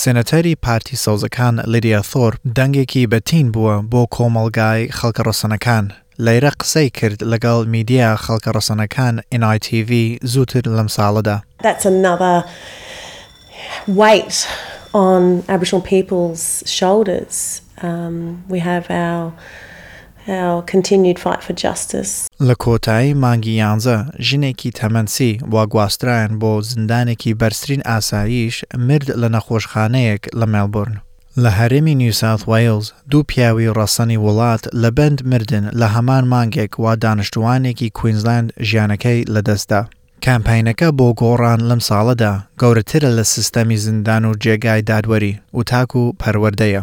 سێنەتەری پارتی سەوزەکان لیدیا ثۆرپ دەنگێکی بە تین بووە بۆ کۆمەڵگای خەڵکە ڕەسەنەکان لەیرە قسەی کرد لەگەڵ میدیا خەڵکە ڕەسەنەکان NITV زووتر لەم ساڵەدا. That's another weight on aboriginal people's shoulders, we have our Continued Fight for Justice. لە کۆتایی مانگی یانزە، ژنێکی تەمەن سی و گواسترایان بۆ زیندانێکی بەرزترین ئاساییش مرد لە نەخۆشخانەیەک لە مێلبورن. لە هەرێمی نیو ساوث وەیڵز، دوو پیاوی ڕەسەنی وڵات لە بەند مردن لە هەمان مانگێک وا دانشتووانێکی کوینزلاند ژیانەکەی لەدەست دا. کامپاینەکە بۆ گۆڕان لەم ساڵەدا گەورەترە لە سیستەمی زیندان و جێگای دادوەری و تاک و پەروەردەیە.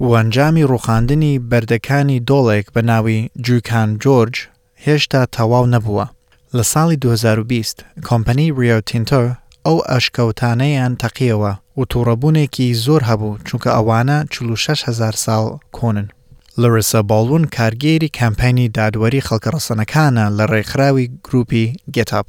و ئەنجامی ڕووخاندنی بەردەکانی دۆڵێک بە ناوی جوکان جۆرج هێشتا تەواو نەبووە. لە ساڵی دوو هەزار و بیست کۆمپەنیی ریۆ تینتۆ ئەو ئەشکەوتانەیان تەقییەوە و تووڕەبوونێکی زۆر هەبوو چونکە ئەوانە چل و شەش هەزار ساڵ کۆنن. لریسا بۆڵون کارگێری کامپەینی دادوەری خەڵکە ڕەسەنەکانە لە ڕێکخراوی گرووپی گێت ئاپ.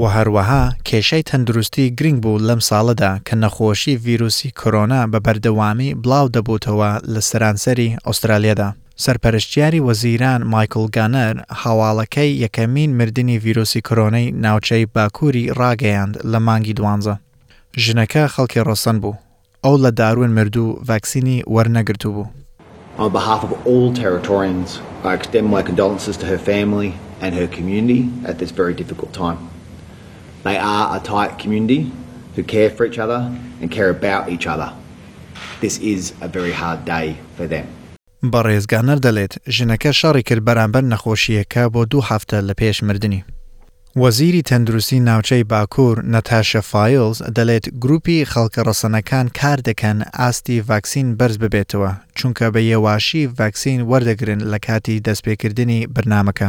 و هەروەها کێشەی تەندروستی گرنگ بوو لەم ساڵەدا کە نەخۆشی ڤیروسی کۆرۆنا بە بەردەوامی بڵاو دەبووتەوە لە سەرانسەری ئوسترالیادا. سەرپەرشتیاری وەزیران مایکڵ گانەر هەواڵەکەی یەکەمین مردنی ڤیروسی کۆرۆنەی ناوچەی باکووری ڕاگەیاند لە مانگی دوانزە. ژنەکە خەڵکی ڕۆسن بوو. On behalf of all Territorians, I extend my condolences to her family and her community at this very difficult time. They are a tight community who care for each other and care about each other. This is a very hard day for them. بەڕێز گانەر دەلێت ژنەکە شەڕی کرد بەرامبەر نەخۆشییەکە بۆ دوو هەفتە لە پێش مردنی. وەزیری تەندروستی ناوچەی باکور نەتاشە فایلز دەلێت گروپی خەڵکە رەسەنەکان کار دەکەن ئاستی ڤاکسین بەرز ببێتەوە چونکە بە یەواشی ڤاکسین وەردەگرن لە کاتی دەست پێکردنی برنامەکە.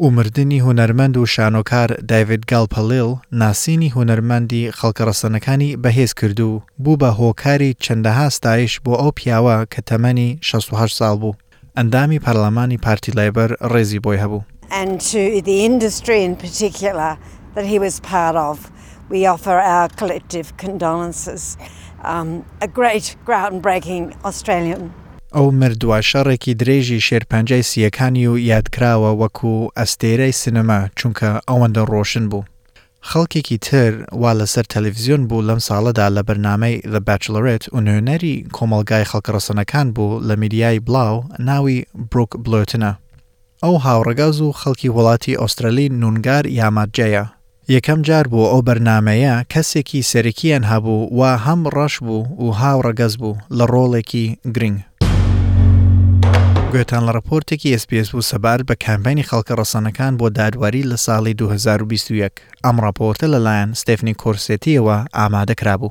و مردنی هونەرمەند و شانۆکار دایڤید گالپەڵیڵ ناسینی هونەرمەندی خەڵکە ڕەسەنەکانی بەهێز کردو بوو بە هۆکاری چەندەها ستایش بۆ ئەو پیاوە کە تەمەنی شەست و هەشت ساڵ بوو ئەندامی پەرلەمانی پارتی لەیبەر ڕێزی بۆی هەبوو. and to the industry in particular that he was part of we offer our collective condolences a great ground breaking Australian. ئەو مردوە شەڕێکی درێژی شێرپەنجەی سییەکانی و یادکراوە وەکو ئەستێرەی سینەما چونکە ئەوەندە ڕۆشن بوو. خەڵکێکی تر وا لەسەر تەلەفزیۆن بوو لەم ساڵەدا لە بەرنامەی The Bachelorette و نوێنەری کۆمەڵگای خەڵکڕەسەنەکان بوو لە میدیای بڵاو ناوی بروک بلۆتنە. ئەو هاوڕەگەز و خەڵکی وڵاتی ئۆسترەلی نونگار یاماتجەیە. یەکەم جار بوو ئەو بەرنامەیە کەسێکی سەرەکییان هەبوو و هەم ڕەش بوو و هاوڕەگەز بوو لە ڕۆڵێکی گرنگ. گوێتان لە ڕەپۆرتێکی SBS بوو سەبارەت بە کامپەینی خەڵکە ڕەسەنەکان بۆ دادواری لە ساڵی دوو هەزار و بیست و یەک. ئەم ڕاپۆرتە لەلایەن ستێفنی کۆرسێتییەوە ئامادە کرابوو.